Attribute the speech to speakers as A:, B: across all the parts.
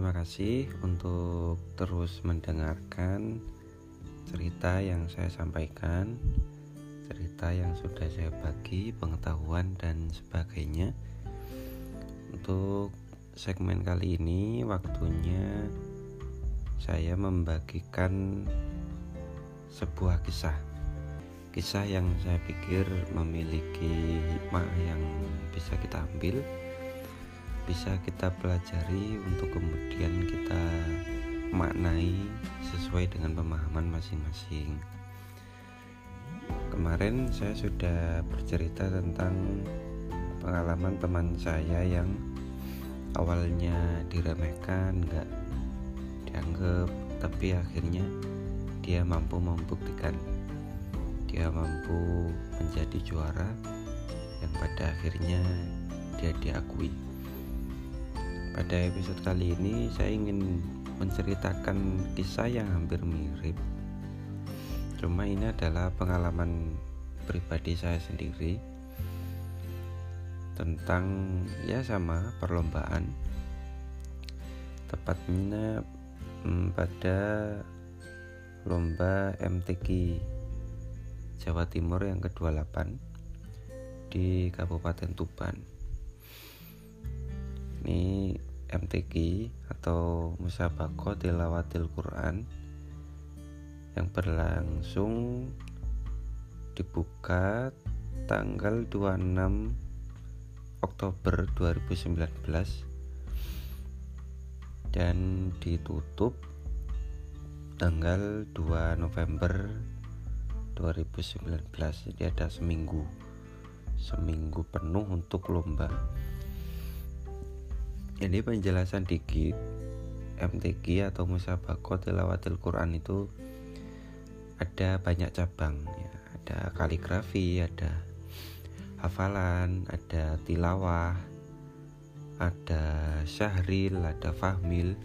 A: terima kasih untuk terus mendengarkan cerita yang saya sampaikan, cerita yang sudah saya bagi, pengetahuan dan sebagainya. Untuk segmen kali ini waktunya saya membagikan sebuah kisah. Kisah yang saya pikir memiliki hikmah yang bisa kita ambil bisa kita pelajari untuk kemudian kita maknai sesuai dengan pemahaman masing-masing. Kemarin saya sudah bercerita tentang pengalaman teman saya yang awalnya diremehkan, nggak dianggap, tapi akhirnya dia mampu membuktikan dia mampu menjadi juara yang pada akhirnya dia diakui. Pada episode kali ini saya ingin menceritakan kisah yang hampir mirip. Cuma ini adalah pengalaman pribadi saya sendiri tentang ya sama perlombaan. Tepatnya hmm, pada lomba MTQ Jawa Timur yang ke-28 di Kabupaten Tuban ini MTQ atau Musabako Tilawatil Quran yang berlangsung dibuka tanggal 26 Oktober 2019 dan ditutup tanggal 2 November 2019 jadi ada seminggu seminggu penuh untuk lomba ini penjelasan dikit MTQ atau Musabako Tilawatil Quran itu ada banyak cabang ya. ada kaligrafi ada hafalan ada tilawah ada syahril ada fahmil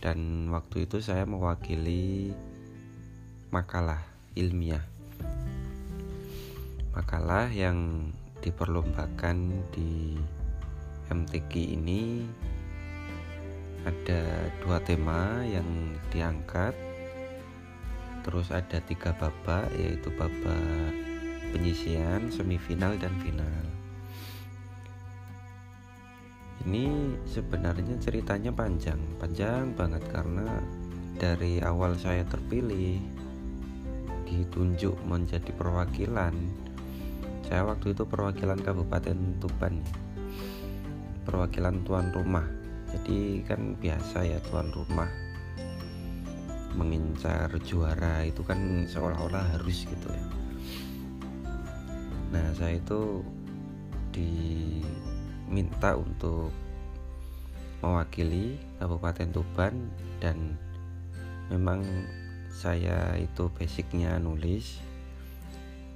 A: dan waktu itu saya mewakili makalah ilmiah makalah yang diperlombakan di MTQ ini ada dua tema yang diangkat. Terus ada tiga babak yaitu babak penyisian semifinal dan final. Ini sebenarnya ceritanya panjang panjang banget karena dari awal saya terpilih ditunjuk menjadi perwakilan. Saya waktu itu perwakilan Kabupaten Tuban perwakilan tuan rumah. Jadi kan biasa ya tuan rumah mengincar juara itu kan seolah-olah harus gitu ya. Nah saya itu diminta untuk mewakili Kabupaten Tuban dan memang saya itu basicnya nulis.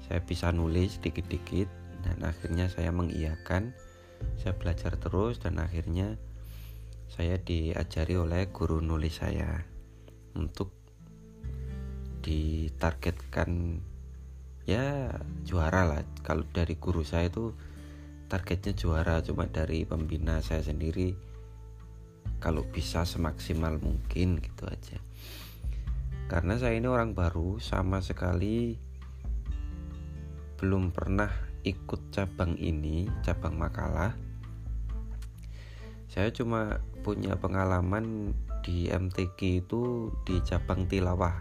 A: Saya bisa nulis dikit-dikit dan akhirnya saya mengiyakan saya belajar terus dan akhirnya saya diajari oleh guru nulis saya untuk ditargetkan ya juara lah. Kalau dari guru saya itu targetnya juara cuma dari pembina saya sendiri kalau bisa semaksimal mungkin gitu aja. Karena saya ini orang baru sama sekali belum pernah ikut cabang ini cabang makalah saya cuma punya pengalaman di MTQ itu di cabang tilawah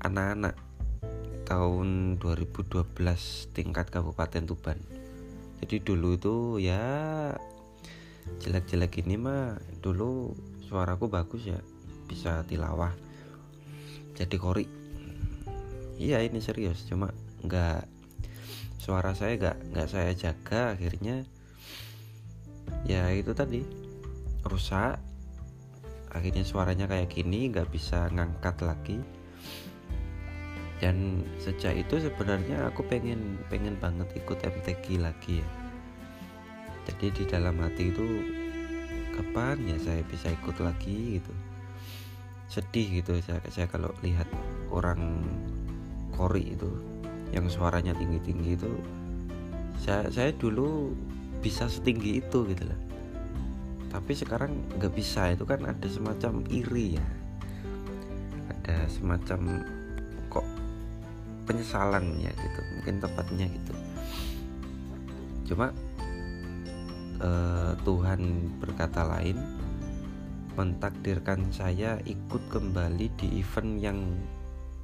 A: anak-anak tahun 2012 tingkat Kabupaten Tuban. Jadi dulu itu ya jelek-jelek ini mah dulu suaraku bagus ya bisa tilawah. Jadi kori. Iya ini serius cuma nggak suara saya gak nggak saya jaga akhirnya ya itu tadi rusak. Akhirnya suaranya kayak gini nggak bisa ngangkat lagi. Dan sejak itu sebenarnya aku pengen pengen banget ikut MTQ lagi ya. Jadi di dalam hati itu kapan ya saya bisa ikut lagi? gitu. Sedih gitu saya, saya kalau lihat orang kori itu yang suaranya tinggi-tinggi itu saya saya dulu bisa setinggi itu gitu loh. Tapi sekarang nggak bisa itu kan ada semacam iri ya. Ada semacam kok penyesalan ya gitu mungkin tepatnya gitu. Cuma eh, Tuhan berkata lain mentakdirkan saya ikut kembali di event yang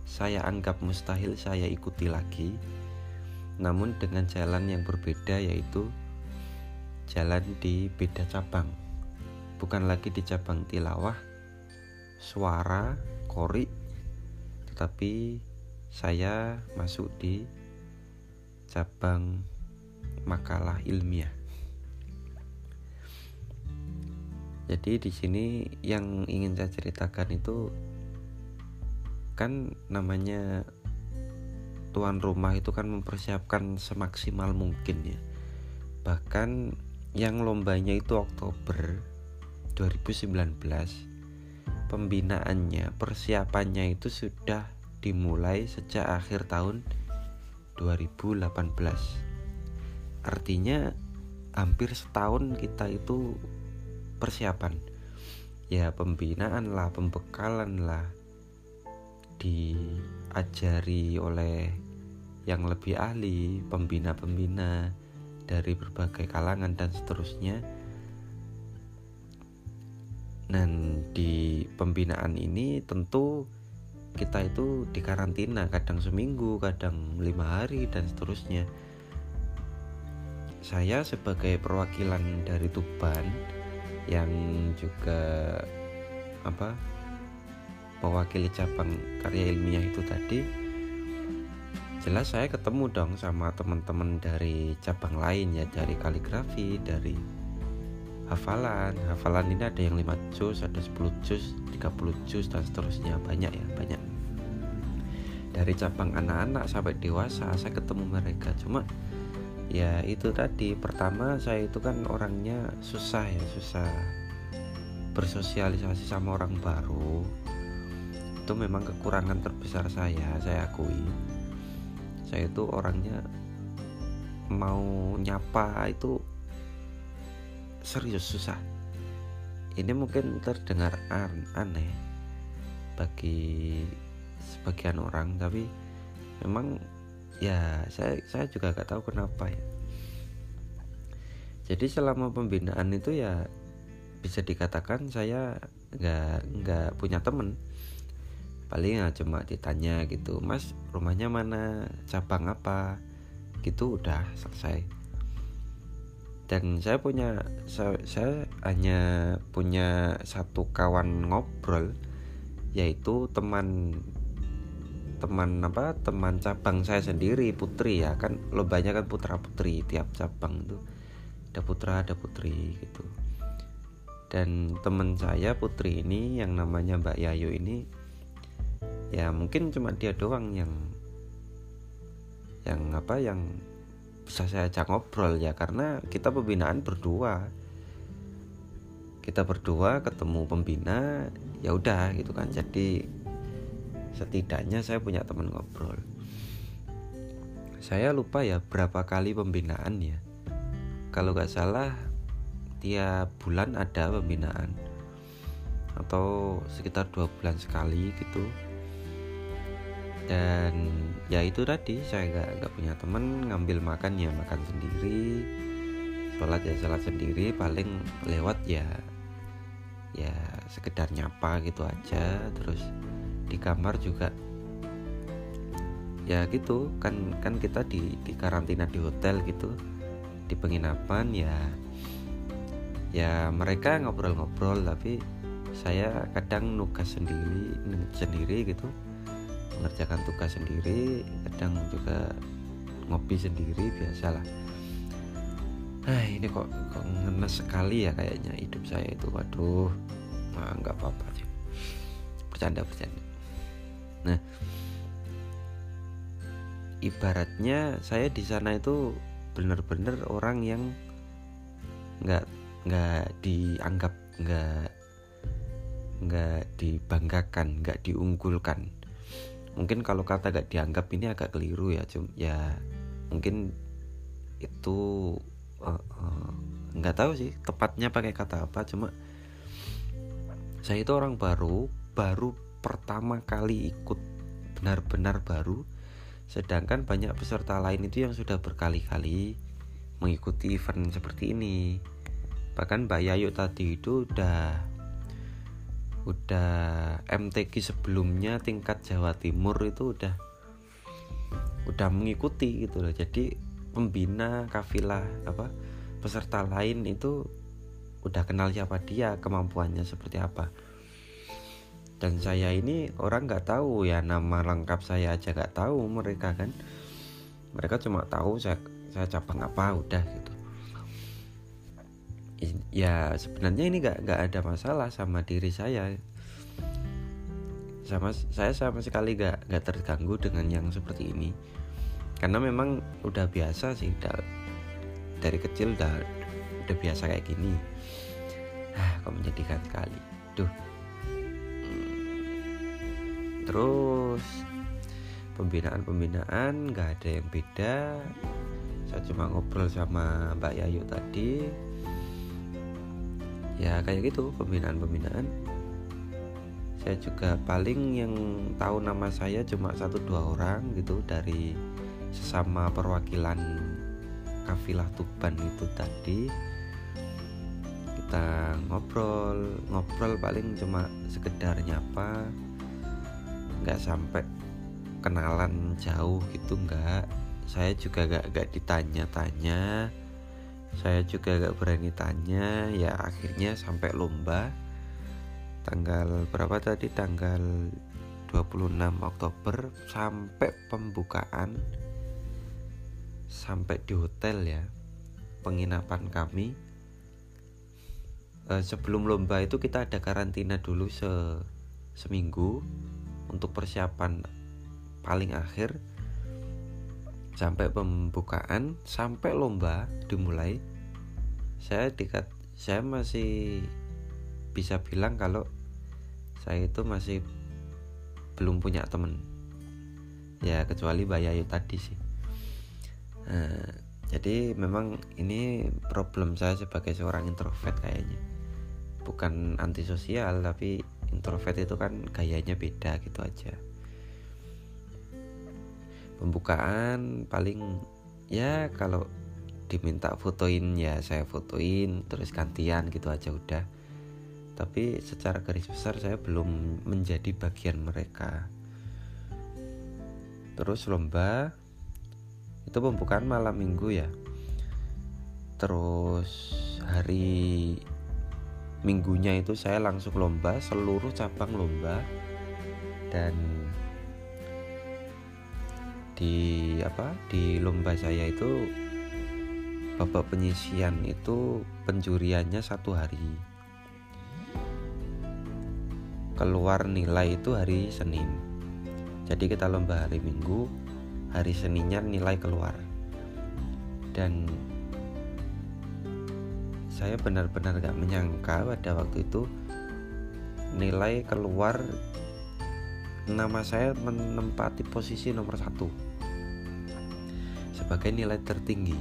A: saya anggap mustahil saya ikuti lagi. Namun dengan jalan yang berbeda yaitu jalan di beda cabang. Bukan lagi di cabang tilawah suara kori tetapi saya masuk di cabang makalah ilmiah. Jadi di sini yang ingin saya ceritakan itu kan namanya tuan rumah itu kan mempersiapkan semaksimal mungkin ya. Bahkan yang lombanya itu Oktober 2019 pembinaannya persiapannya itu sudah dimulai sejak akhir tahun 2018 artinya hampir setahun kita itu persiapan. Ya pembinaan lah pembekalan lah diajari oleh yang lebih ahli, pembina-pembina dari berbagai kalangan dan seterusnya. Dan di pembinaan ini tentu kita itu dikarantina kadang seminggu, kadang lima hari dan seterusnya. Saya sebagai perwakilan dari Tuban yang juga apa mewakili cabang karya ilmiah itu tadi jelas saya ketemu dong sama teman-teman dari cabang lain ya dari kaligrafi dari hafalan. Hafalan ini ada yang 5 juz ada 10 juz 30 juz dan seterusnya. Banyak ya banyak. Dari cabang anak-anak sampai dewasa saya ketemu mereka. Cuma ya itu tadi. Pertama saya itu kan orangnya susah ya susah bersosialisasi sama orang baru itu memang kekurangan terbesar saya saya akui. Saya itu orangnya mau nyapa itu serius susah. Ini mungkin terdengar an aneh bagi sebagian orang tapi memang ya saya saya juga gak tahu kenapa ya. Jadi selama pembinaan itu ya bisa dikatakan saya nggak nggak punya temen paling ya cuma ditanya gitu mas rumahnya mana? Cabang apa? Gitu udah selesai. Dan saya punya saya, saya hanya punya satu kawan ngobrol yaitu teman teman apa teman cabang saya sendiri putri ya. Kan lo banyak kan putra putri tiap cabang itu. Ada putra ada putri gitu. Dan teman saya putri ini yang namanya Mbak Yayu ini ya mungkin cuma dia doang yang yang apa yang bisa saya ajak ngobrol ya. Karena kita pembinaan berdua. Kita berdua ketemu pembina ya udah gitu kan. Jadi setidaknya saya punya teman ngobrol. Saya lupa ya berapa kali pembinaan ya. Kalau nggak salah tiap bulan ada pembinaan. Atau sekitar dua bulan sekali gitu dan ya itu tadi saya nggak nggak punya temen ngambil makan ya makan sendiri. Sholat ya sholat sendiri paling lewat ya ya sekedar nyapa gitu aja. Terus di kamar juga ya gitu. Kan kan kita di di karantina di hotel gitu di penginapan ya ya mereka ngobrol-ngobrol tapi saya kadang nugas sendiri sendiri gitu mengerjakan tugas sendiri kadang juga ngopi sendiri biasalah. Nah ini kok, kok ngenes sekali ya kayaknya hidup saya itu. Waduh nah, nggak apa-apa sih. Bercanda bercanda nah ibaratnya saya di sana itu benar-benar orang yang nggak nggak dianggap nggak nggak dibanggakan nggak diunggulkan mungkin kalau kata gak dianggap ini agak keliru ya cum ya mungkin itu uh, uh, nggak tahu sih tepatnya pakai kata apa cuma saya itu orang baru baru pertama kali ikut benar-benar baru sedangkan banyak peserta lain itu yang sudah berkali-kali mengikuti event seperti ini. Bahkan Mbak Yayu tadi itu udah udah MTQ sebelumnya tingkat Jawa Timur itu udah udah mengikuti gitu loh. Jadi pembina kafilah apa peserta lain itu udah kenal siapa dia kemampuannya seperti apa. Dan saya ini orang nggak tahu ya nama lengkap saya aja nggak tahu mereka kan. Mereka cuma tahu saya saya cabang apa udah gitu ya sebenarnya ini nggak nggak ada masalah sama diri saya. Sama saya sama sekali nggak nggak terganggu dengan yang seperti ini. Karena memang udah biasa sih dari kecil udah udah biasa kayak gini. Ah kok menyedihkan sekali duh. Hmm. terus pembinaan-pembinaan nggak ada yang beda. Saya cuma ngobrol sama Mbak Yayu tadi ya kayak gitu pembinaan-pembinaan. Saya juga paling yang tahu nama saya cuma satu dua orang gitu dari sesama perwakilan kafilah Tuban itu tadi. Kita ngobrol ngobrol paling cuma sekedar nyapa. Nggak sampai kenalan jauh gitu nggak. Saya juga gak, gak ditanya-tanya saya juga gak berani tanya. Ya akhirnya sampai lomba. Tanggal berapa tadi? Tanggal 26 Oktober sampai pembukaan. Sampai di hotel ya penginapan kami. Uh, sebelum lomba itu kita ada karantina dulu se seminggu untuk persiapan paling akhir sampai pembukaan sampai lomba dimulai saya dekat saya masih bisa bilang kalau saya itu masih belum punya temen ya kecuali Bayayu tadi sih. Nah, jadi memang ini problem saya sebagai seorang introvert kayaknya. Bukan antisosial tapi introvert itu kan gayanya beda gitu aja pembukaan paling ya kalau diminta fotoin ya saya fotoin terus gantian gitu aja udah. Tapi secara garis besar saya belum menjadi bagian mereka. Terus lomba itu pembukaan malam minggu ya. Terus hari minggunya itu saya langsung lomba seluruh cabang lomba. Dan di apa di lomba saya itu babak penyisian itu penjuriannya satu hari. Keluar nilai itu hari Senin. Jadi kita lomba hari Minggu hari Seninnya nilai keluar. Dan saya benar-benar gak menyangka pada waktu itu nilai keluar nama saya menempati posisi nomor satu sebagai nilai tertinggi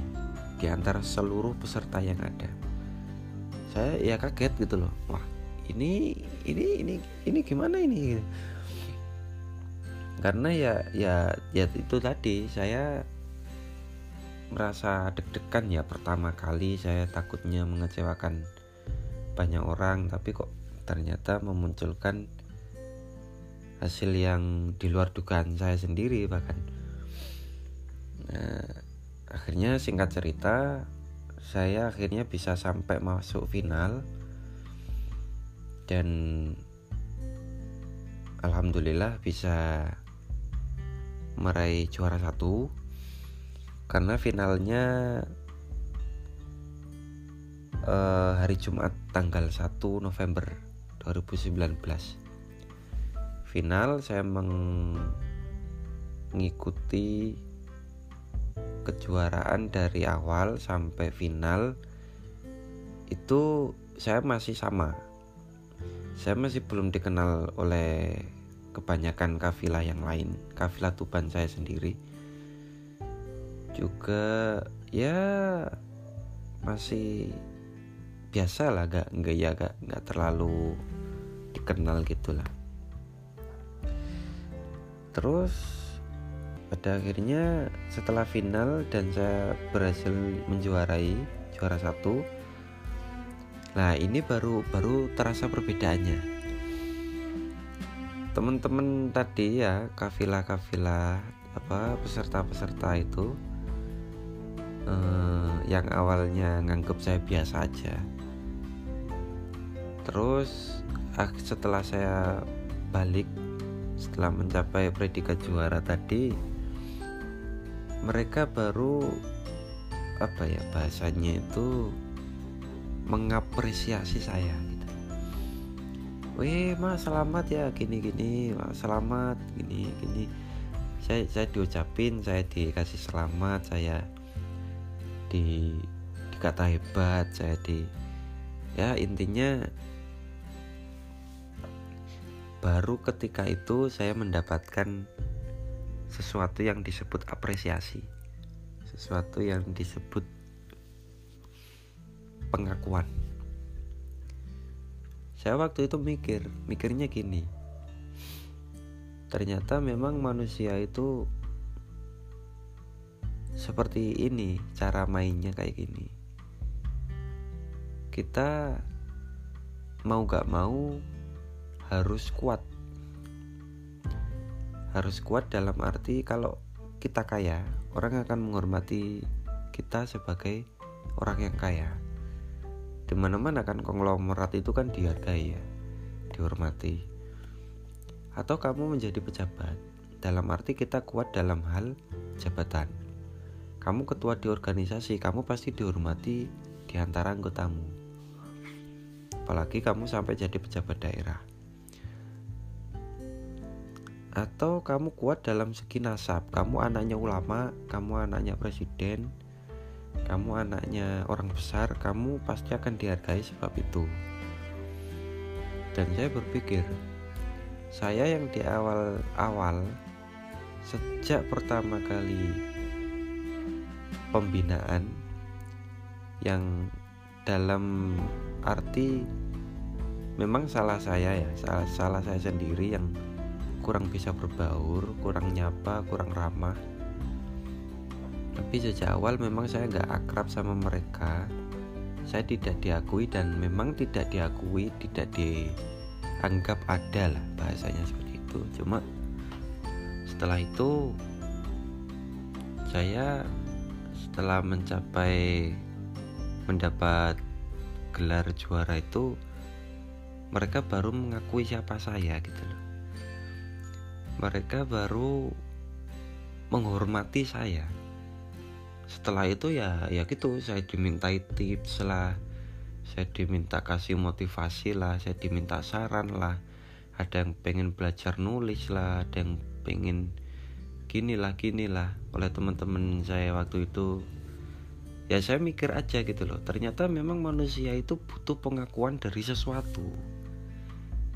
A: di antara seluruh peserta yang ada. Saya ya kaget gitu loh. Wah ini ini ini ini gimana ini? Karena ya ya ya itu tadi saya merasa deg-degan ya pertama kali saya takutnya mengecewakan banyak orang tapi kok ternyata memunculkan hasil yang di luar dugaan saya sendiri bahkan nah, akhirnya singkat cerita saya akhirnya bisa sampai masuk final. Dan alhamdulillah bisa meraih juara satu. Karena finalnya uh, hari Jumat tanggal 1 November 2019 final saya mengikuti kejuaraan dari awal sampai final itu saya masih sama. Saya masih belum dikenal oleh kebanyakan kafilah yang lain kafilah Tuban saya sendiri. Juga ya masih biasa lah gak nggak ya gak nggak terlalu dikenal gitulah. Terus pada akhirnya setelah final dan saya berhasil menjuarai juara satu nah ini baru baru terasa perbedaannya. Teman-teman tadi ya kafilah-kafilah apa peserta-peserta itu eh, yang awalnya nganggep saya biasa aja. Terus setelah saya balik setelah mencapai predikat juara tadi mereka baru apa ya bahasanya itu mengapresiasi saya gitu. Wih mas selamat ya gini gini mas selamat gini gini saya saya diucapin saya dikasih selamat saya di dikata hebat saya di ya intinya baru ketika itu saya mendapatkan sesuatu yang disebut apresiasi sesuatu yang disebut pengakuan. Saya waktu itu mikir mikirnya gini. Ternyata memang manusia itu seperti ini cara mainnya kayak gini. Kita mau gak mau harus kuat harus kuat dalam arti kalau kita kaya orang akan menghormati kita sebagai orang yang kaya. Di mana-mana kan konglomerat itu kan dihargai ya dihormati. Atau kamu menjadi pejabat dalam arti kita kuat dalam hal jabatan. Kamu ketua di organisasi kamu pasti dihormati di antara anggotamu. Apalagi kamu sampai jadi pejabat daerah atau kamu kuat dalam segi nasab? Kamu anaknya ulama kamu anaknya presiden kamu anaknya orang besar kamu pasti akan dihargai sebab itu. Dan saya berpikir saya yang di awal-awal sejak pertama kali pembinaan yang dalam arti memang salah saya ya salah, salah saya sendiri yang kurang bisa berbaur, kurang nyapa, kurang ramah. Tapi sejak awal memang saya nggak akrab sama mereka. Saya tidak diakui dan memang tidak diakui, tidak dianggap ada lah bahasanya seperti itu. Cuma setelah itu saya setelah mencapai mendapat gelar juara itu mereka baru mengakui siapa saya gitu mereka baru menghormati saya. Setelah itu ya ya gitu saya dimintai tips lah saya diminta kasih motivasi lah saya diminta saran lah. Ada yang pengen belajar nulis lah ada yang pengen gini lah gini lah. Oleh teman-teman saya waktu itu ya saya mikir aja gitu loh ternyata memang manusia itu butuh pengakuan dari sesuatu.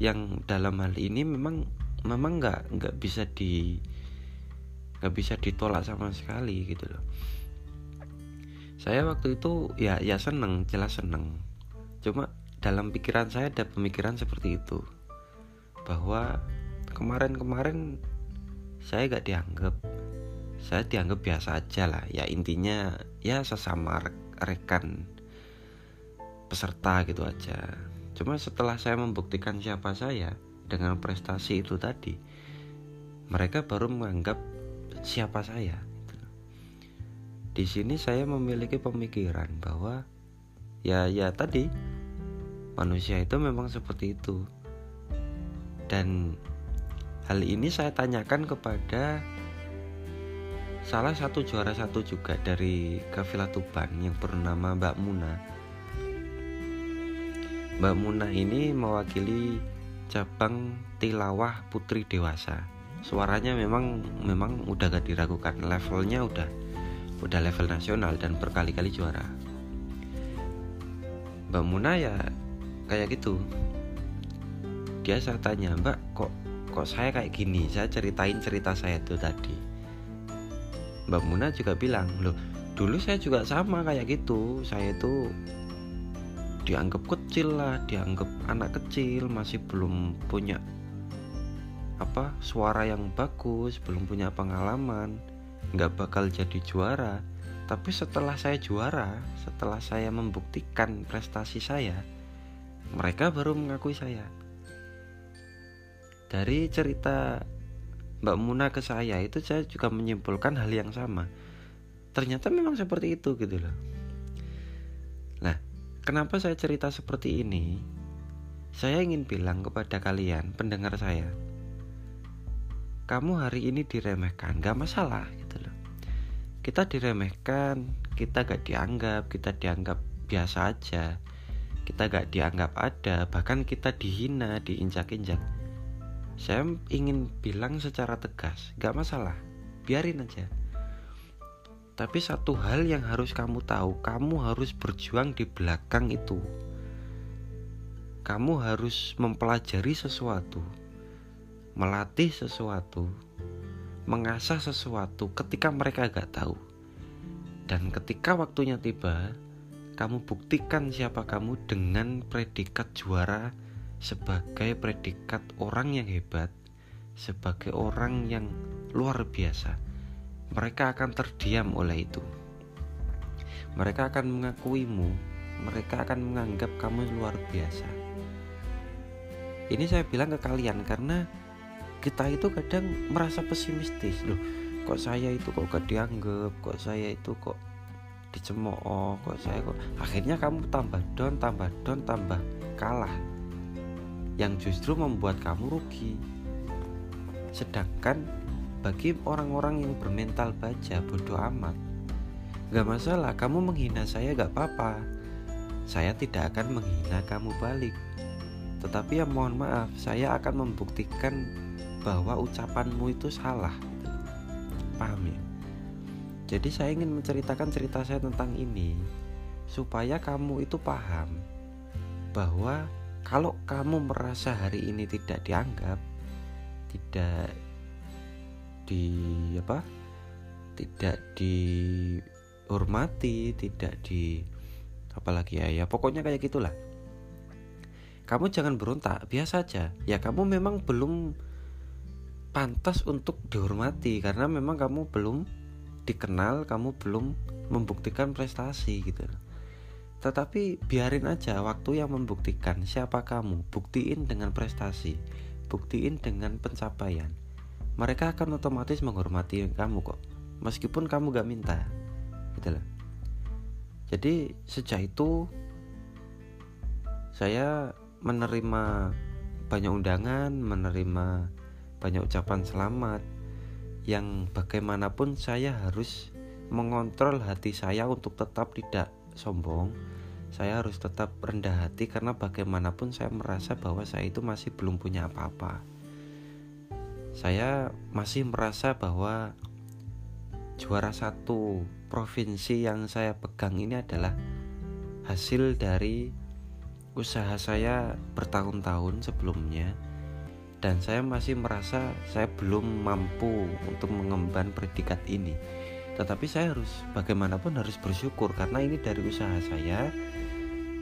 A: Yang dalam hal ini memang memang nggak nggak bisa di nggak bisa ditolak sama sekali gitu loh. Saya waktu itu ya ya seneng jelas seneng. Cuma dalam pikiran saya ada pemikiran seperti itu. Bahwa kemarin-kemarin saya gak dianggap. Saya dianggap biasa aja lah. Ya intinya ya sesama rekan peserta gitu aja. Cuma setelah saya membuktikan siapa saya dengan prestasi itu tadi mereka baru menganggap siapa saya. Di sini saya memiliki pemikiran bahwa ya ya tadi manusia itu memang seperti itu. Dan hal ini saya tanyakan kepada salah satu juara satu juga dari kafilah Tuban yang bernama Mbak Muna. Mbak Muna ini mewakili cabang tilawah putri dewasa. Suaranya memang memang udah gak diragukan. Levelnya udah udah level nasional dan berkali-kali juara. Mbak Muna ya kayak gitu. Dia saya tanya Mbak kok kok saya kayak gini? Saya ceritain cerita saya tuh tadi. Mbak Muna juga bilang loh dulu saya juga sama kayak gitu. Saya tuh dianggap kecil lah dianggap anak kecil masih belum punya apa suara yang bagus belum punya pengalaman nggak bakal jadi juara. Tapi setelah saya juara setelah saya membuktikan prestasi saya mereka baru mengakui saya. Dari cerita Mbak Muna ke saya itu saya juga menyimpulkan hal yang sama. Ternyata memang seperti itu gitu loh Kenapa saya cerita seperti ini? Saya ingin bilang kepada kalian, pendengar saya, kamu hari ini diremehkan, gak masalah gitu loh. Kita diremehkan, kita gak dianggap, kita dianggap biasa aja, kita gak dianggap ada, bahkan kita dihina, diinjak-injak. Saya ingin bilang secara tegas, gak masalah, biarin aja tapi satu hal yang harus kamu tahu, kamu harus berjuang di belakang itu. Kamu harus mempelajari sesuatu, melatih sesuatu, mengasah sesuatu ketika mereka gak tahu. Dan ketika waktunya tiba, kamu buktikan siapa kamu dengan predikat juara sebagai predikat orang yang hebat, sebagai orang yang luar biasa mereka akan terdiam oleh itu. Mereka akan mengakuimu, mereka akan menganggap kamu luar biasa. Ini saya bilang ke kalian karena kita itu kadang merasa pesimistis loh. Kok saya itu kok gak dianggap, kok saya itu kok dicemooh, kok saya kok akhirnya kamu tambah down, tambah down, tambah kalah. Yang justru membuat kamu rugi. Sedangkan bagi orang-orang yang bermental baja bodoh amat. Gak masalah kamu menghina saya gak apa-apa. Saya tidak akan menghina kamu balik. Tetapi ya mohon maaf Saya akan membuktikan bahwa ucapanmu itu salah. Paham ya? Jadi saya ingin menceritakan cerita saya tentang ini Supaya kamu itu paham Bahwa kalau kamu merasa hari ini tidak dianggap Tidak di apa tidak dihormati tidak di apalagi ya ya pokoknya kayak gitulah. Kamu jangan berontak biasa aja. Ya kamu memang belum pantas untuk dihormati karena memang kamu belum dikenal kamu belum membuktikan prestasi gitu. Tetapi biarin aja waktu yang membuktikan siapa kamu buktiin dengan prestasi buktiin dengan pencapaian mereka akan otomatis menghormati kamu kok meskipun kamu gak minta gitu loh. Jadi sejak itu saya menerima banyak undangan menerima banyak ucapan selamat yang bagaimanapun saya harus mengontrol hati saya untuk tetap tidak sombong. Saya harus tetap rendah hati karena bagaimanapun saya merasa bahwa saya itu masih belum punya apa-apa saya masih merasa bahwa juara satu provinsi yang saya pegang ini adalah hasil dari usaha saya bertahun-tahun sebelumnya. Dan saya masih merasa saya belum mampu untuk mengemban predikat ini. Tetapi saya harus bagaimanapun harus bersyukur karena ini dari usaha saya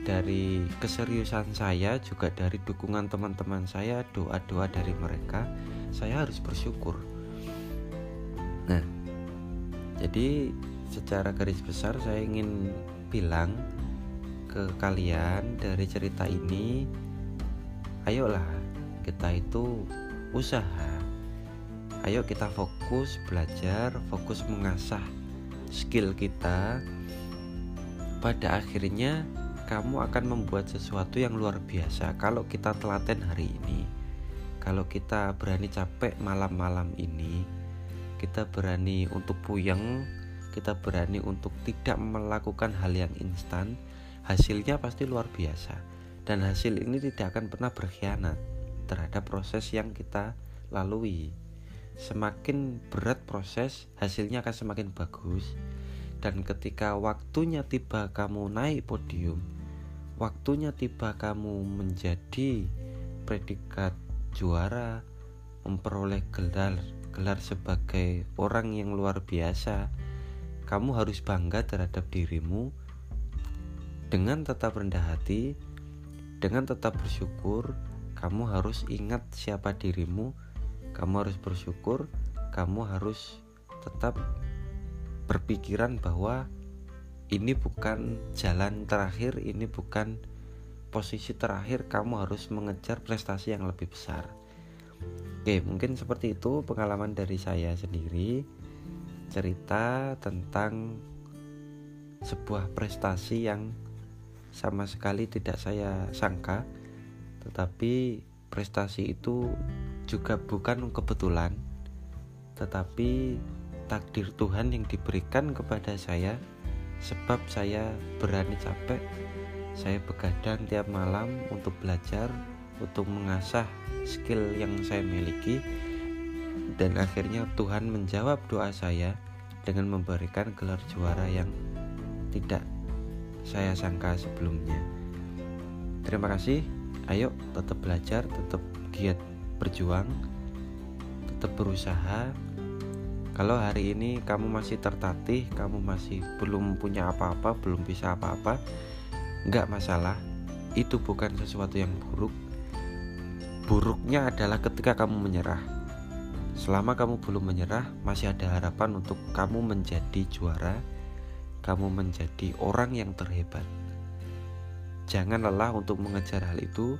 A: dari keseriusan saya juga dari dukungan teman-teman saya doa-doa dari mereka saya harus bersyukur. Nah jadi secara garis besar saya ingin bilang ke kalian dari cerita ini ayolah kita itu usaha. Ayo kita fokus belajar fokus mengasah skill kita. Pada akhirnya kamu akan membuat sesuatu yang luar biasa kalau kita telaten hari ini. Kalau kita berani capek malam-malam ini kita berani untuk puyeng kita berani untuk tidak melakukan hal yang instan hasilnya pasti luar biasa. Dan hasil ini tidak akan pernah berkhianat terhadap proses yang kita lalui. Semakin berat proses hasilnya akan semakin bagus. Dan ketika waktunya tiba kamu naik podium waktunya tiba kamu menjadi predikat juara, memperoleh gelar gelar sebagai orang yang luar biasa, kamu harus bangga terhadap dirimu dengan tetap rendah hati, dengan tetap bersyukur, kamu harus ingat siapa dirimu, kamu harus bersyukur, kamu harus tetap berpikiran bahwa ini bukan jalan terakhir, ini bukan posisi terakhir, kamu harus mengejar prestasi yang lebih besar. Oke, mungkin seperti itu pengalaman dari saya sendiri. Cerita tentang sebuah prestasi yang sama sekali tidak saya sangka, tetapi prestasi itu juga bukan kebetulan, tetapi takdir Tuhan yang diberikan kepada saya sebab saya berani capek saya begadang tiap malam untuk belajar untuk mengasah skill yang saya miliki. Dan akhirnya Tuhan menjawab doa saya dengan memberikan gelar juara yang tidak saya sangka sebelumnya. Terima kasih. Ayo tetap belajar tetap giat berjuang tetap berusaha kalau hari ini kamu masih tertatih, kamu masih belum punya apa-apa, belum bisa apa-apa, nggak masalah. Itu bukan sesuatu yang buruk. Buruknya adalah ketika kamu menyerah. Selama kamu belum menyerah, masih ada harapan untuk kamu menjadi juara, kamu menjadi orang yang terhebat. Jangan lelah untuk mengejar hal itu.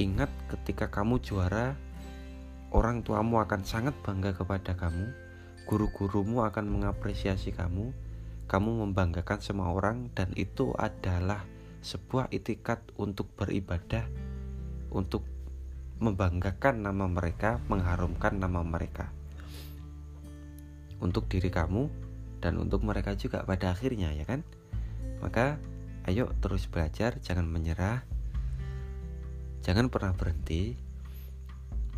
A: Ingat, ketika kamu juara, orang tuamu akan sangat bangga kepada kamu guru-gurumu akan mengapresiasi kamu, kamu membanggakan semua orang, dan itu adalah sebuah itikat untuk beribadah, untuk membanggakan nama mereka, mengharumkan nama mereka untuk diri kamu dan untuk mereka juga pada akhirnya, ya kan? Maka, ayo terus belajar, jangan menyerah, jangan pernah berhenti.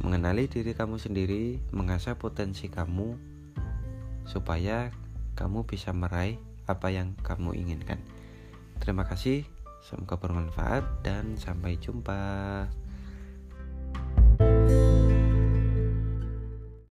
A: Mengenali diri kamu sendiri, mengasah potensi kamu, supaya kamu bisa meraih apa yang kamu inginkan. Terima kasih, semoga bermanfaat, dan sampai jumpa. thank you